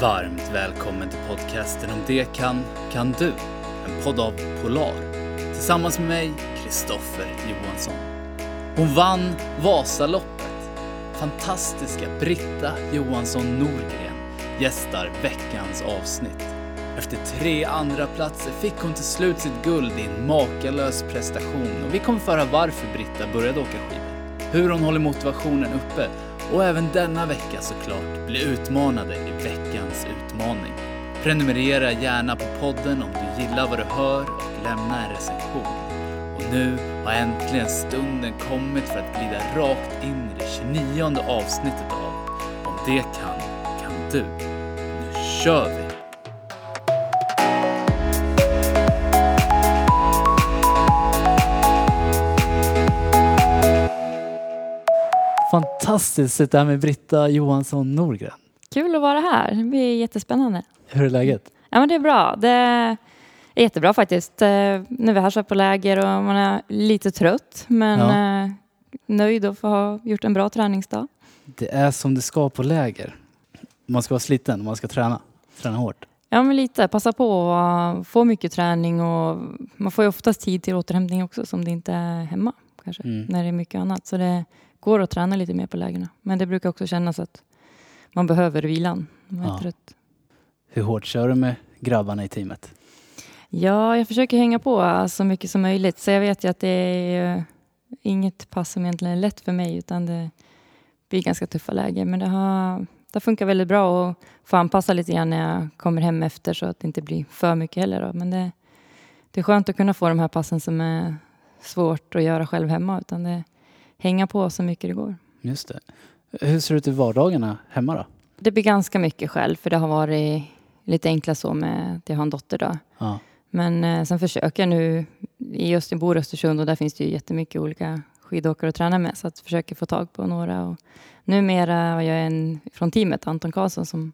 Varmt välkommen till podcasten Om det kan, kan du. En podd av Polar. Tillsammans med mig, Kristoffer Johansson. Hon vann Vasaloppet. Fantastiska Britta Johansson Norgren gästar veckans avsnitt. Efter tre andra platser fick hon till slut sitt guld i en makalös prestation och vi kommer föra varför Britta började åka skidor, hur hon håller motivationen uppe och även denna vecka såklart bli utmanade i veckans utmaning. Prenumerera gärna på podden om du gillar vad du hör och lämna en recension. Och nu har äntligen stunden kommit för att glida rakt in i det 29 avsnittet av Om det kan, kan du. Nu kör vi! Fantastiskt att sitta här med Britta Johansson Norgren. Kul att vara här. Det blir jättespännande. Hur är läget? Ja, men det är bra. Det är jättebra faktiskt. Eh, Nu är vi här så på läger och man är lite trött men Ja. eh, nöjd att få ha gjort en bra träningsdag. Det är som det ska på läger. Man ska vara sliten, man ska träna. Träna hårt. Ja, men lite. Passa på att få mycket träning och man får ju oftast tid till återhämtning också som det inte är hemma kanske Mm. när det är mycket annat. Så det går att träna lite mer på lägerna. Men det brukar också kännas att man behöver vilan. Man är Ja. trött. Hur hårt kör du med grabbarna i teamet? Ja, jag försöker hänga på så mycket som möjligt. Så jag vet ju att det är inget pass som egentligen är lätt för mig utan det blir ganska tuffa lägen. Men det har, det funkar väldigt bra att få anpassa lite grann när jag kommer hem efter så att det inte blir för mycket heller. Då. Men det, det är skönt att kunna få de här passen som är svårt att göra själv hemma utan det hänga på så mycket det går. Just det. Hur ser det ut i vardagarna hemma då? Det blir ganska mycket själv för det har varit lite enklare så med att jag har en dotter då. Ja. Men eh, sen försöker jag nu, i just jag bor i Östersund och där finns det ju jättemycket olika skidåkare att träna med så att försöker få tag på några. Och numera har jag en från teamet, Anton Karlsson, som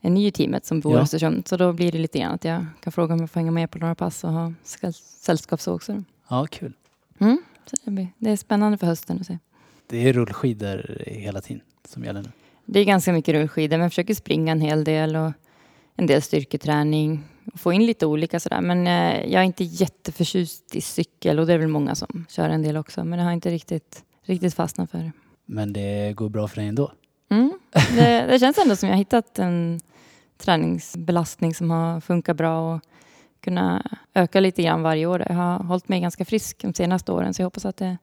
är ny i teamet som bor Ja. i Östersund. Så då blir det lite grann att jag kan fråga om jag får hänga med på några pass och ha säll- sällskap så också. ja, kul. Mm. Det, blir, det är spännande för hösten att se. Det är rullskidor hela tiden som gäller nu. Det är ganska mycket rullskidor men jag försöker springa en hel del och en del styrketräning. Och få in lite olika sådär. Men eh, jag är inte jätteförtjust i cykel och det är väl många som kör en del också. Men det har inte riktigt, riktigt fastnat för det. Men det går bra för dig ändå. Mm. Det, det känns ändå som jag har hittat en träningsbelastning som har funkat bra och kunna öka lite grann varje år. Jag har hållit mig ganska frisk de senaste åren så jag hoppas att det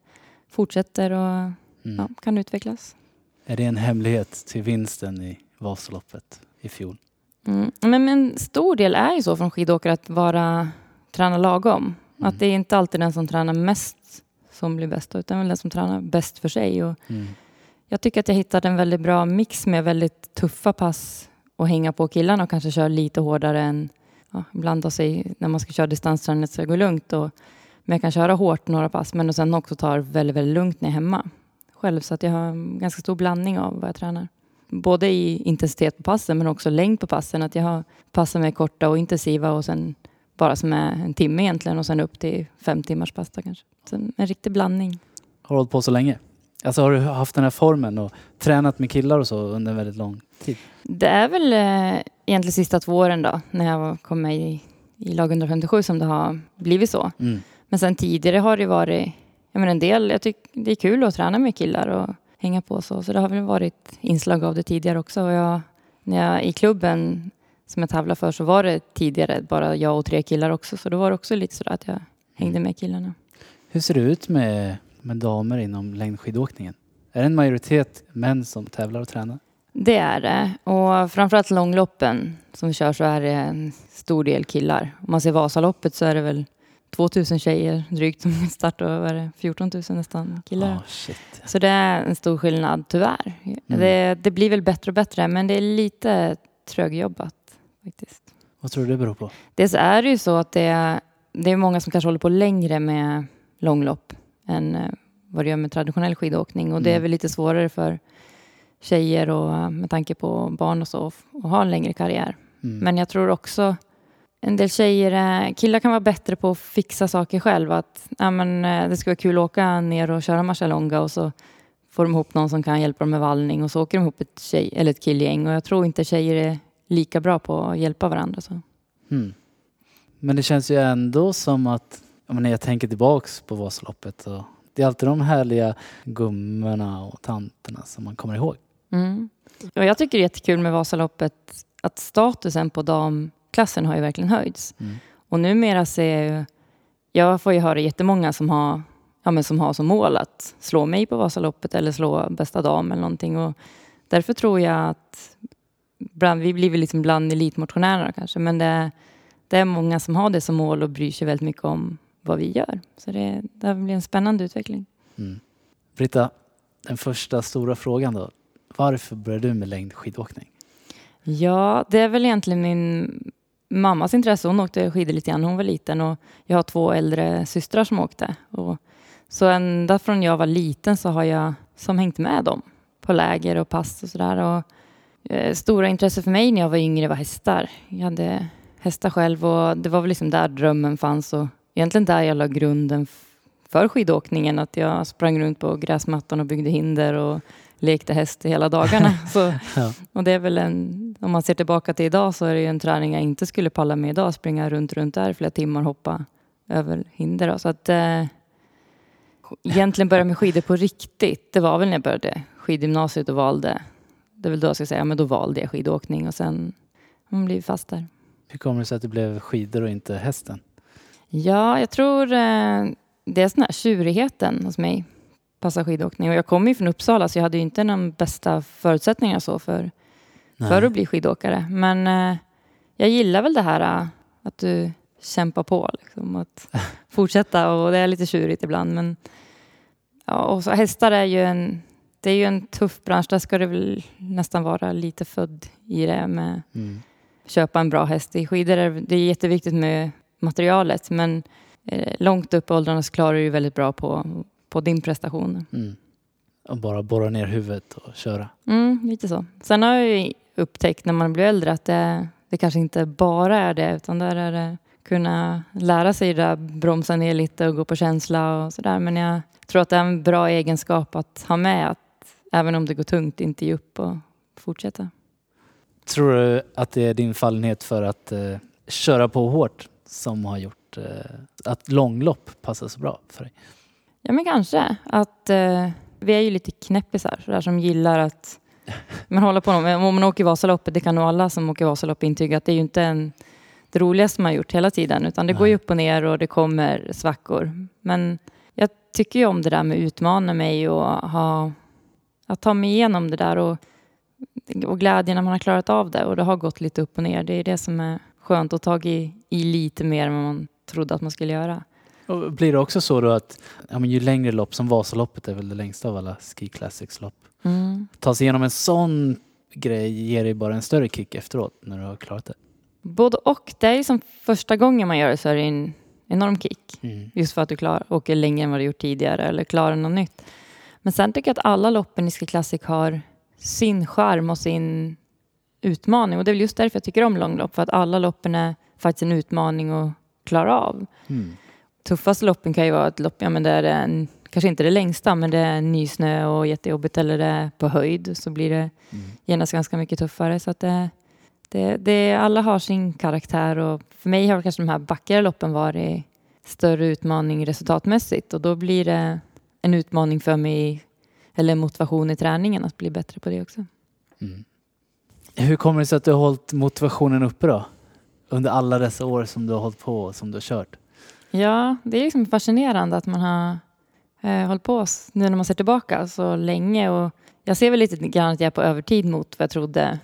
fortsätter och Mm. ja, kan utvecklas. Är det en hemlighet till vinsten i Vasaloppet i fjol? Mm. Men, en stor del är ju så från skidåkare att vara träna lagom. Mm. Att det är inte alltid den som tränar mest som blir bäst utan den som tränar bäst för sig. Och Mm. jag tycker att jag hittade en väldigt bra mix med väldigt tuffa pass och hänga på killarna och kanske köra lite hårdare än ja, ibland då sig när man ska köra distansträning så det går lugnt. Och, men jag kan köra hårt några pass men och sen också ta det väldigt, väldigt lugnt när jag är hemma själv. Så att jag har en ganska stor blandning av vad jag tränar. Både i intensitet på passen men också längd på passen. Att jag har pass som är korta och intensiva och sen bara som är en timme egentligen och sen upp till fem timmars pass då kanske. Så en riktig blandning. Har du hållit på så länge? Alltså har du haft den här formen och tränat med killar och så under en väldigt lång tid? Det är väl eh, egentligen sista två åren då när jag kom med i, i lag 157 som det har blivit så. Mm. Men sen tidigare har det varit, jag menar en del, jag tycker det är kul att träna med killar och hänga på så. Så det har väl varit inslag av det tidigare också. Och jag, när jag i klubben som jag tävlar för så var det tidigare bara jag och tre killar också. Så då var det också lite sådär att jag hängde med killarna. Hur ser det ut med, med damer inom längdskidåkningen? Är det en majoritet män som tävlar och tränar? Det är det. Och framförallt långloppen som vi kör så är det en stor del killar. Om man ser Vasaloppet så är det väl 2000 tjejer drygt som startar och är det, 14 000 nästan killar. Shit. Så det är en stor skillnad tyvärr. Det, det blir väl bättre och bättre men det är lite trögjobbat faktiskt. Vad tror du det beror på? Dels är det ju så att det är, det är många som kanske håller på längre med långlopp än eh, vad det gör med traditionell skidåkning och det är Mm. väl lite svårare för tjejer och eh, med tanke på barn och så att ha en längre karriär. Mm. Men jag tror också en del tjejer, eh, killar kan vara bättre på att fixa saker själv. Att ja, men, eh, det ska vara kul att åka ner och köra Marcialonga och så får de ihop någon som kan hjälpa dem med vallning och så åker de ihop ett, tjej, eller ett killgäng. Och jag tror inte tjejer är lika bra på att hjälpa varandra. Så. Mm. Men det känns ju ändå som att, när jag tänker tillbaks på Vasaloppet, och det är alltid de härliga gummorna och tanterna som man kommer ihåg. Mm. Och jag tycker det är jättekul med Vasaloppet att statusen på damklassen har ju verkligen höjts. Mm. Och numera ser jag ju, jag får ju höra jättemånga som har, ja, men som har som mål att slå mig på Vasaloppet eller slå bästa dam eller någonting. Och därför tror jag att bland, vi blir väl liksom bland elitmotionärerna kanske, men det, det är många som har det som mål och bryr sig väldigt mycket om vad vi gör. Så det, det blir en spännande utveckling. Mm. Britta, den första stora frågan då. Varför började du med längdskidåkning? Ja, det är väl egentligen min mammas intresse. Hon åkte skidor lite grann när hon var liten och jag har två äldre systrar som åkte. Och så ända från jag var liten så har jag som hängt med dem på läger och pass och sådär. Eh, stora intresse för mig när jag var yngre var hästar. Jag hade hästar själv och det var väl liksom där drömmen fanns och egentligen där jag la grunden för skidåkningen. Att jag sprang runt på gräsmattan och byggde hinder och lekte häst hela dagarna. Så, och det är väl en, om man ser tillbaka till idag så är det ju en träning jag inte skulle palla med idag. Springa runt, runt där flera timmar, hoppa över hinder. Då. Så att eh, egentligen börja med skidor på riktigt. Det var väl när jag började skidgymnasiet och valde. Det är väl då jag ska säga, men då valde jag skidåkning och sen har man blivit fast där. Hur kommer det sig att det blev skidor och inte hästen? Ja, jag tror eh, det är sån här tjurigheten hos mig. Passar skidåkning. Och jag kommer ju från Uppsala så jag hade ju inte de bästa förutsättningarna så för, för att bli skidåkare. Men eh, jag gillar väl det här eh, att du kämpar på. Liksom, att fortsätta och det är lite tjurigt ibland. Men ja, och så hästar är ju en, det är ju en tuff bransch. Där ska det väl nästan vara lite född i det med Mm. köpa en bra häst. I skidor är det är jätteviktigt med materialet men eh, långt upp i åldrarna så klarar du ju väldigt bra på, på din prestation. Mm. Och bara borra ner huvudet och köra. Mm, lite så. Sen har jag ju upptäckt när man blir äldre att det, det kanske inte bara är det utan där är det kunna lära sig det där, bromsa ner lite och gå på känsla och sådär. Men jag tror att det är en bra egenskap att ha med att även om det går tungt inte ge upp och fortsätta. Tror du att det är din fallenhet för att eh, köra på hårt som har gjort eh, att långlopp passar så bra för dig? Ja, men kanske. Att eh, vi är ju lite knäppisar så där, som gillar att man håller på. Om man åker Vasaloppet, det kan nog alla som åker Vasalopp intyga att det är ju inte en, det roligaste man har gjort hela tiden utan det går ju upp och ner och det kommer svackor. Men jag tycker ju om det där med att utmana mig och ha, att ta mig igenom det där och, och glädjen när man har klarat av det och det har gått lite upp och ner. Det är det som är skönt att ta i, i lite mer än vad man trodde att man skulle göra. Och blir det också så då att ja, men ju längre lopp som Vasaloppet är väl det längsta av alla Ski Classics-lopp. Mm. Ta sig igenom en sån grej ger dig bara en större kick efteråt när du har klarat det. Både och. Det är ju som första gången man gör det så är det en enorm kick. Mm. Just för att du klar, åker längre än vad du gjort tidigare eller klarar något nytt. Men sen tycker jag att alla loppen i Ski Classic har sin charm och sin utmaning. Och det är väl just därför jag tycker om långlopp. För att alla loppen är faktiskt en utmaning att klara av. Mm. Tuffaste loppen kan ju vara ett lopp, ja men det är en, kanske inte det längsta, men det är nysnö och jättejobbigt eller det är på höjd så blir det Mm. genast ganska mycket tuffare. Så att det, det, det, alla har sin karaktär och för mig har kanske de här backigare loppen varit större utmaning resultatmässigt och då blir det en utmaning för mig eller motivation i träningen att bli bättre på det också. Mm. Hur kommer det sig att du har hållit motivationen uppe då? Under alla dessa år som du har hållit på och som du har kört? Ja, det är liksom fascinerande att man har eh, hållit på nu när man ser tillbaka så länge och jag ser väl lite grann att jag är på övertid mot vad jag trodde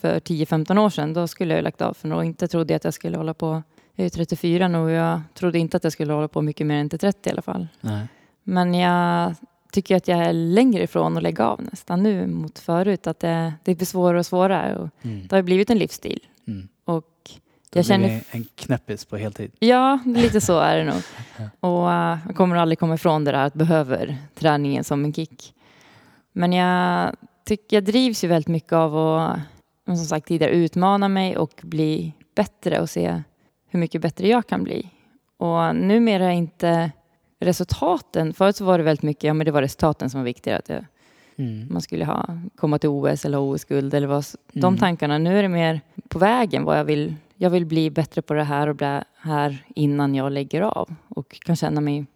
för 10-15 år sedan. Då skulle jag ju lagt av för något. Inte trodde jag att jag skulle hålla på, jag är ju 34 nu och jag trodde inte att jag skulle hålla på mycket mer än till 30 i alla fall. Nej. Men jag tycker att jag är längre ifrån att lägga av nästan nu mot förut. Att det, det blir svårare och svårare och Mm. det har blivit en livsstil. Mm. Då jag blir känner en knäppis på heltid. Ja, lite så är det nog. Och eh, jag kommer aldrig komma ifrån det där att behöver träningen som en kick. Men jag tycker jag drivs ju väldigt mycket av att, som sagt tidigare, utmana mig och bli bättre och se hur mycket bättre jag kan bli. Och numera är inte resultaten, förut så var det väldigt mycket, ja men det var resultaten som var viktigare. Att jag Mm. man skulle ha, komma till OS eller OS-guld eller vad, de Mm. tankarna. Nu är det mer på vägen vad jag vill. Jag vill bli bättre på det här och det här innan jag lägger av och kan känna mig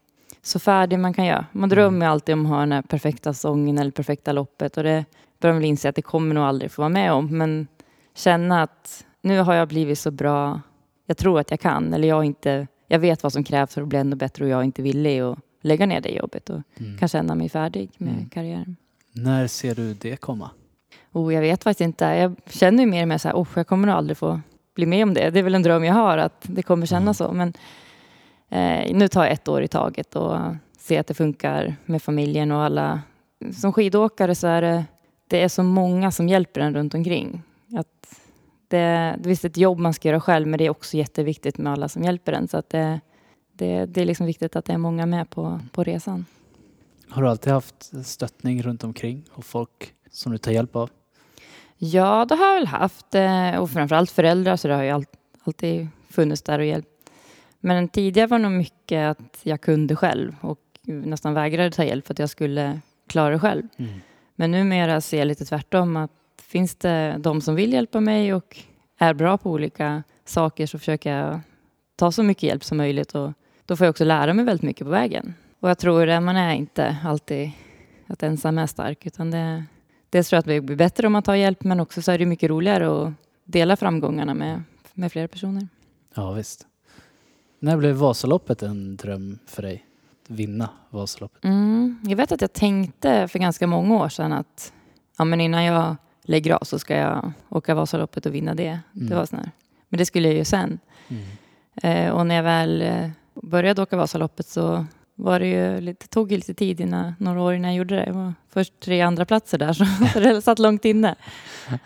så färdig man kan göra. Man drömmer ju alltid om att ha den här perfekta sången eller perfekta loppet och det börjar man väl inse att det kommer nog aldrig få vara med om. Men känna att nu har jag blivit så bra jag tror att jag kan eller jag inte jag vet vad som krävs för att bli ännu bättre och jag är inte villig att lägga ner det jobbet och Mm. kan känna mig färdig med Mm. karriären. När ser du det komma? Oh, jag vet faktiskt inte. Jag känner ju mer och mer så här, oh, jag kommer nog aldrig få bli med om det. Det är väl en dröm jag har att det kommer kännas så. Men eh, nu tar jag ett år i taget och ser att det funkar med familjen och alla. Som skidåkare så är det, det är så många som hjälper en runt omkring. Att det, det är ett jobb man ska göra själv men det är också jätteviktigt med alla som hjälper en. Så att det, det, det är liksom viktigt att det är många med på, på resan. Har du alltid haft stöttning runt omkring och folk som du tar hjälp av? Ja, det har jag väl haft. eh, Och framförallt föräldrar, så det har ju all- alltid funnits där och hjälpt. Men tidigare var det nog mycket att jag kunde själv och nästan vägrade ta hjälp för att jag skulle klara det själv. Mm. Men numera ser jag lite tvärtom att finns det de som vill hjälpa mig och är bra på olika saker så försöker jag ta så mycket hjälp som möjligt och då får jag också lära mig väldigt mycket på vägen. Och jag tror att man är inte alltid att ensam är stark utan det, dels tror jag att det blir bättre om man tar hjälp men också så är det mycket roligare att dela framgångarna med, med flera personer. Ja, visst. När blev Vasaloppet en dröm för dig? Att vinna Vasaloppet? Mm, jag vet att jag tänkte för ganska många år sedan att ja, men innan jag lägger av så ska jag åka Vasaloppet och vinna det. Mm. Det var sån här. Men det skulle jag ju sen. Mm. Eh, och när jag väl eh, började åka Vasaloppet så var det ju lite, tog lite tid innan, några år innan jag gjorde det. Det var först tre andra platser där så, så det satt långt inne.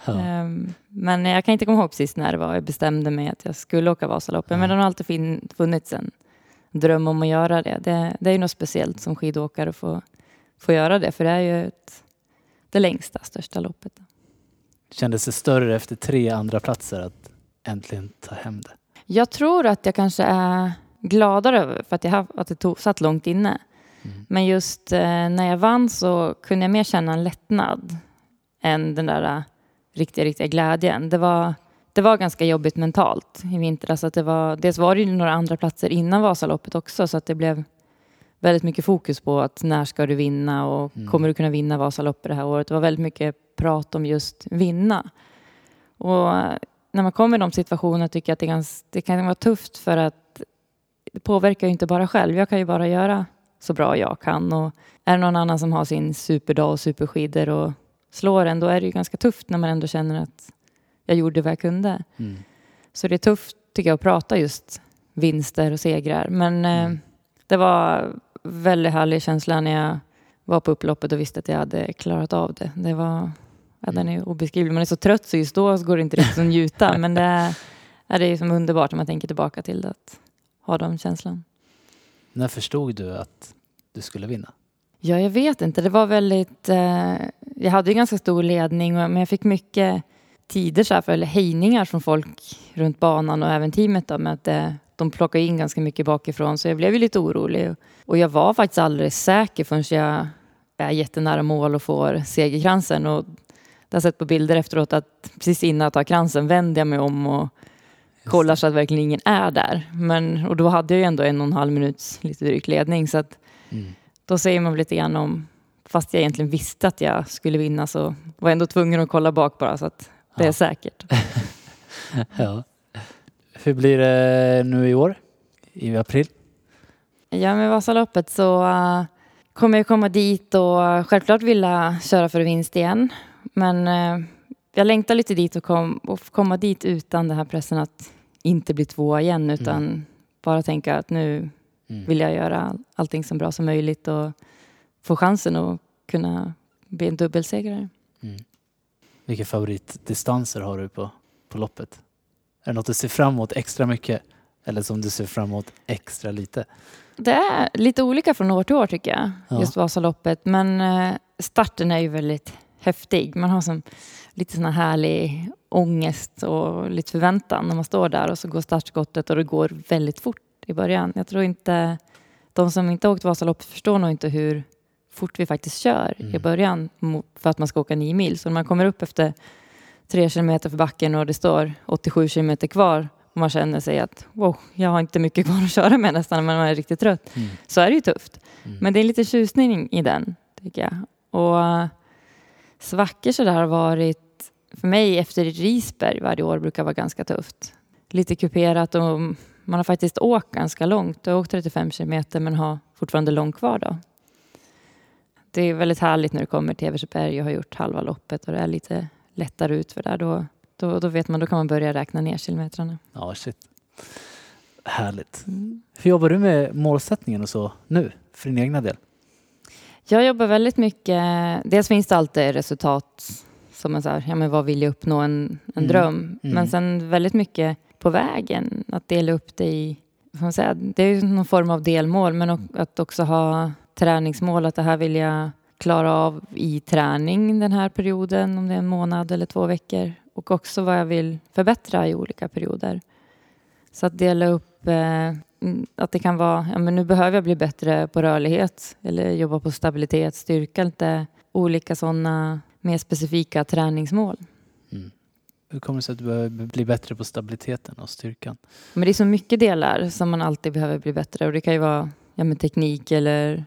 Ja. Ehm, men jag kan inte komma ihåg precis när det var jag bestämde mig att jag skulle åka Vasaloppet. Men det har alltid fin, funnits en dröm om att göra det. Det, det är ju något speciellt som skidåkare att få, få göra det. För det är ju ett, det längsta, största loppet. Kändes det större efter tre andra platser att äntligen ta hem det? Jag tror att jag kanske är gladare över för att, jag, att det tog, satt långt inne. Mm. Men just eh, när jag vann så kunde jag mer känna en lättnad än den där eh, riktiga, riktiga glädjen. Det var, det var ganska jobbigt mentalt i vintras. Att det var, dels var det ju några andra platser innan Vasaloppet också så att det blev väldigt mycket fokus på att när ska du vinna och Mm. kommer du kunna vinna Vasaloppet det här året. Det var väldigt mycket prat om just vinna. Och eh, när man kommer i de situationerna tycker jag att det, ganska, det kan vara tufft för att det påverkar ju inte bara själv. Jag kan ju bara göra så bra jag kan. Och är det någon annan som har sin superdag och superskidor och slår en, då är det ju ganska tufft när man ändå känner att jag gjorde vad jag kunde. Mm. Så det är tufft tycker jag att prata just vinster och segrar. Men eh, Mm. det var väldigt härlig känsla när jag var på upploppet och visste att jag hade klarat av det. Det var, ja, den är obeskrivlig. Man är så trött så just då går det inte riktigt att njuta. Men det är, det är som underbart när man tänker tillbaka till det, att ha den känslan. När förstod du att du skulle vinna? Ja, jag vet inte. Det var väldigt... Eh, jag hade ju ganska stor ledning, men jag fick mycket tider, så här, för, eller hejningar från folk runt banan och även teamet. Då, med att eh, de plockade in ganska mycket bakifrån, så jag blev ju lite orolig. Och jag var faktiskt alldeles säker förrän jag är jättenära mål och får segerkransen. Och jag har sett på bilder efteråt att precis innan jag tar kransen vänder jag mig om och kollar så att verkligen ingen är där. Men, och då hade jag ju ändå en och en halv minuts lite drygt ledning. Så att Mm. då säger man lite grann om, fast jag egentligen visste att jag skulle vinna så var jag ändå tvungen att kolla bak bara så att det Ja. är säkert. Ja. Hur blir det nu i år? I april? Ja, med Vasaloppet så uh, kommer jag komma dit och självklart vilja köra för vinst igen. Men eh, jag längtar lite dit och, kom, och komma dit utan den här pressen att inte bli tvåa igen utan bara tänka att nu Mm. vill jag göra all- allting så bra som möjligt och få chansen att kunna bli en dubbelsegrare. Mm. Vilka favoritdistanser har du på, på loppet? Är det något du ser fram emot extra mycket? Eller som du ser fram emot extra lite? Det är lite olika från år till år tycker jag, Ja. just Vasaloppet. Men eh, starten är ju väldigt häftig. Man har som lite sån här härlig ångest och lite förväntan när man står där och så går startskottet och det går väldigt fort i början. Jag tror inte, de som inte åkt Vasaloppet förstår nog inte hur fort vi faktiskt kör Mm. i början för att man ska åka nio mil. Så när man kommer upp efter tre kilometer för backen och det står 87 kilometer kvar och man känner sig att wow, jag har inte mycket kvar att köra med nästan när man är riktigt trött. Mm. Så är det ju tufft. Mm. Men det är lite tjusning i den, tycker jag. Och svackor så där har varit, för mig efter Risberg varje år brukar vara ganska tufft. Lite kuperat och man har faktiskt åkt ganska långt. Jag har åkt 35 kilometer men har fortfarande långt kvar då. Det är väldigt härligt när du kommer till Eversberg och har gjort halva loppet och det är lite lättare ut för där. Då, då, då vet man, då kan man börja räkna ner kilometrarna. Ja, shit. Härligt. Mm. Hur jobbar du med målsättningen och så nu, för din egna del? Jag jobbar väldigt mycket, dels finns det alltid resultat som är så här, ja men vad vill jag uppnå, en, en Mm. dröm. Mm. Men sen väldigt mycket på vägen, att dela upp det i, vad man säga, det är ju någon form av delmål, men att också ha träningsmål, att det här vill jag klara av i träning den här perioden, om det är en månad eller två veckor. Och också vad jag vill förbättra i olika perioder. Så att dela upp eh, att det kan vara, ja men nu behöver jag bli bättre på rörlighet eller jobba på stabilitet, styrka, lite olika sådana mer specifika träningsmål. Mm. Hur kommer det sig att du behöver bli bättre på stabiliteten och styrkan? Men det är så mycket delar som man alltid behöver bli bättre och det kan ju vara ja, men teknik eller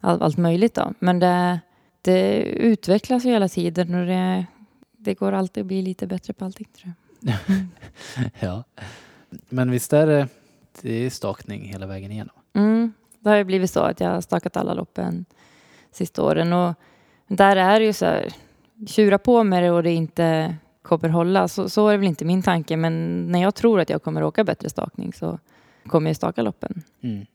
all, allt möjligt då. Men det, det utvecklas ju hela tiden och det, det går alltid att bli lite bättre på allting tror jag. ja. Men visst är det, det är stakning hela vägen igenom? Mm, det har ju blivit så att jag har stakat alla loppen sista åren och där är det ju så här, tjura på med det och det inte kommer hålla. Så, så är det väl inte min tanke, men när jag tror att jag kommer åka bättre stakning så kommer jag staka loppen. Mm.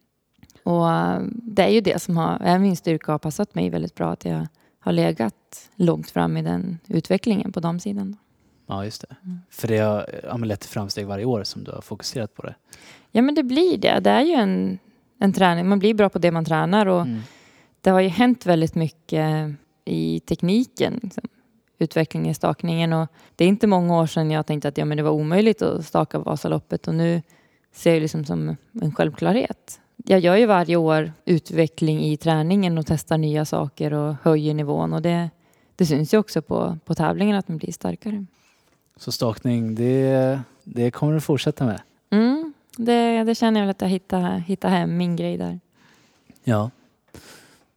Och äh, det är ju det som har, är min styrka och har passat mig väldigt bra, att jag har legat långt fram i den utvecklingen på damsidan. Ja, just det. Mm. För det har ja, lett till framsteg varje år som du har fokuserat på det. Ja, men det blir det. Det är ju en, en träning. Man blir bra på det man tränar och Mm. det har ju hänt väldigt mycket i tekniken, liksom, utvecklingen i stakningen. Och det är inte många år sedan jag tänkte att ja, men det var omöjligt att staka Vasaloppet och nu ser jag det liksom som en självklarhet. Jag gör ju varje år utveckling i träningen och testar nya saker och höjer nivån och det, det syns ju också på, på tävlingen att man blir starkare. Så stakning, det, det kommer du fortsätta med? Mm, det, det känner jag väl att jag hittar, hittar hem min grej där. Ja.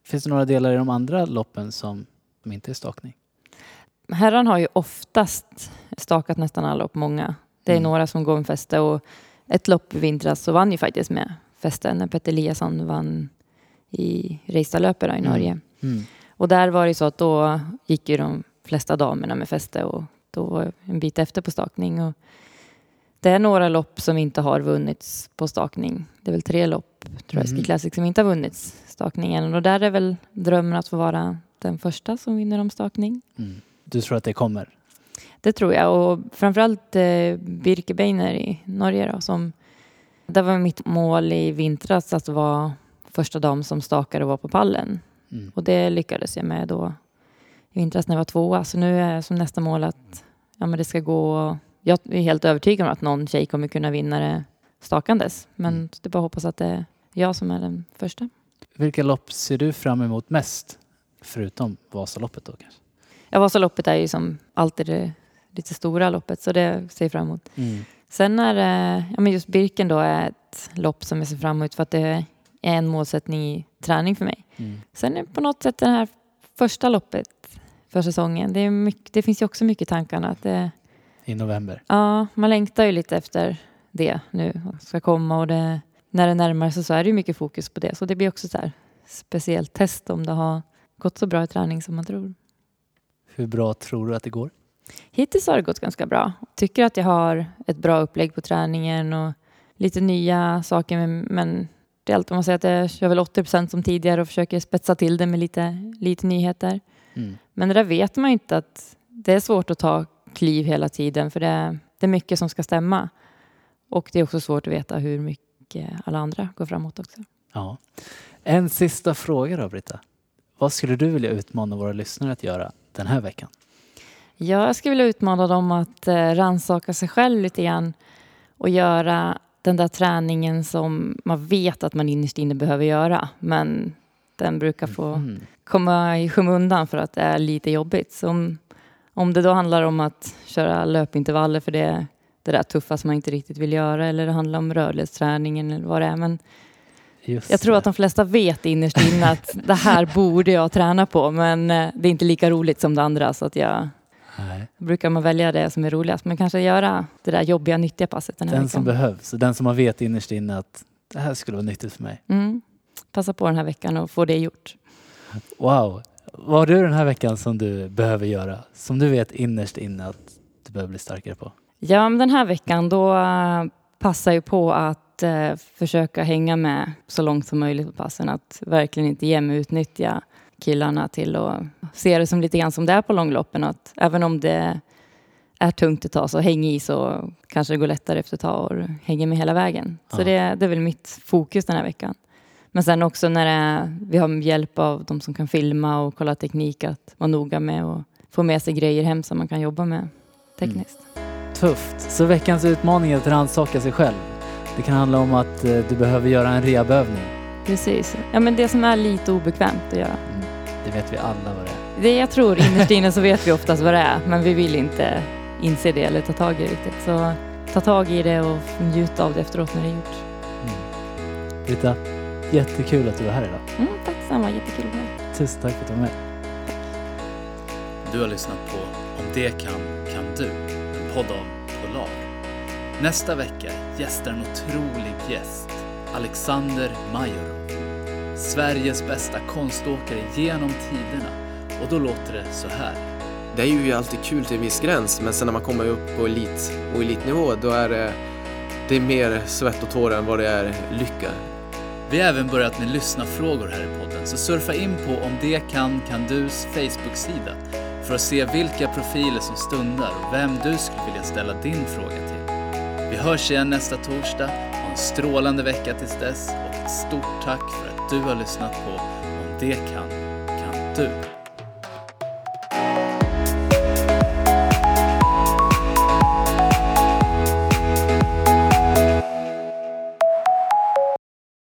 Finns det några delar i de andra loppen som, som inte är stakning? Herran har ju oftast stakat nästan alla lopp, många. Det är Mm. några som går med fäste och ett lopp i vintras så vann ju faktiskt med fäste när Petter Eliasson vann i Reistadlöpet i Mm. Norge. Mm. Och där var det så att då gick ju de flesta damerna med fäste och då en bit efter på stakning. Och det är några lopp som inte har vunnits på stakning. Det är väl tre lopp, tror jag. Ski Classic som inte har vunnits stakningen. Och där är väl drömmen att få vara den första som vinner om stakning. Mm. Du tror att det kommer? Det tror jag och framförallt eh, Birkebeiner i Norge då, som det var mitt mål i vintras att vara första dam som stakade och var på pallen. Mm. Och det lyckades jag med då i vintras när jag var tvåa. Så nu är som nästa mål att ja, men det ska gå. Jag är helt övertygad om att någon tjej kommer kunna vinna det stakandes. Men Mm. det är bara att hoppas att det är jag som är den första. Vilka lopp ser du fram emot mest? Förutom Vasaloppet då kanske? Ja, Vasaloppet är ju som alltid det lite stora loppet så det ser jag fram emot. Mm. Sen är det, ja men just Birken då är ett lopp som jag ser fram emot för att det är en målsättning i träning för mig. Mm. Sen är på något sätt det här första loppet för säsongen, det, mycket, det finns ju också mycket i tankarna. Att det, I november? ja, man längtar ju lite efter det nu, och ska komma och det, när det närmar sig så är det ju mycket fokus på det. Så det blir också så här speciellt test om det har gått så bra i träning som man tror. Hur bra tror du att det går? Hittills har det gått ganska bra. Tycker att jag har ett bra upplägg på träningen och lite nya saker. Men, det är allt man säger att jag kör väl 80% som tidigare och försöker spetsa till det med lite, lite nyheter. Mm. Men det där vet man ju inte att det är svårt att ta kliv hela tiden för det är, det är mycket som ska stämma. Och det är också svårt att veta hur mycket alla andra går framåt också. Ja. En sista fråga då Britta. Vad skulle du vilja utmana våra lyssnare att göra den här veckan? Jag skulle vilja utmana dem att eh, rannsaka sig själv lite grann och göra den där träningen som man vet att man innerst inne behöver göra. Men Den brukar få Mm. komma i skymundan för att det är lite jobbigt. Så om, om det då handlar om att köra löpintervaller för det, det där tuffa som man inte riktigt vill göra eller det handlar om rörlighetsträningen eller vad det är. Men Just jag tror det. att de flesta vet innerst inne att det här borde jag träna på men eh, det är inte lika roligt som det andra så att jag Nej. brukar man välja det som är roligast men kanske göra det där jobbiga nyttiga passet den här Den som behövs, den som man vet innerst inne att det här skulle vara nyttigt för mig. Mm. Passa på den här veckan och få det gjort. Wow. Vad har du den här veckan som du behöver göra? Som du vet innerst inne att du behöver bli starkare på? Ja, men den här veckan då eh, passar jag på att eh, försöka hänga med så långt som möjligt på passen. Att verkligen inte ge mig utnyttja killarna till att se det som lite grann som det är på långloppen. Att även om det är tungt ett tag så häng i så kanske det går lättare efter ett tag och hänger med hela vägen. Så Ja. det, det är väl mitt fokus den här veckan. Men sen också när är, vi har hjälp av de som kan filma och kolla teknik att vara noga med och få med sig grejer hem som man kan jobba med tekniskt. Tufft. Så veckans utmaning är att rannsaka sig själv. Det kan handla om att eh, du behöver göra en rehabövning. Precis. Ja, men det som är lite obekvämt att göra. Mm. Det vet vi alla vad det är. Det jag tror innerst inne så vet vi oftast vad det är, men vi vill inte inse det eller ta tag i det riktigt. Så ta tag i det och njuta av det efteråt när det är gjort. Mm. Britta, jättekul att du var här idag. Mm, tack detsamma, jättekul att vara här. Tusen tack för att du var med. Du har lyssnat på Om det kan, kan du. En podd av Polar. Nästa vecka gästar en otrolig gäst. Alexander Majorov. Sveriges bästa konståkare genom tiderna. Och då låter det så här. Det är ju alltid kul till en viss gräns, men sen när man kommer upp på elit och elitnivå, då är det, det är mer svett och tårar än vad det är lycka. Vi har även börjat med lyssna-frågor här i podden, så surfa in på Om det kan, kan dus Facebook-sida för att se vilka profiler som stundar och vem du skulle vilja ställa din fråga till. Vi hörs igen nästa torsdag. Ha en strålande vecka tills dess och ett stort tack för att du har lyssnat på Om det kan, kan du.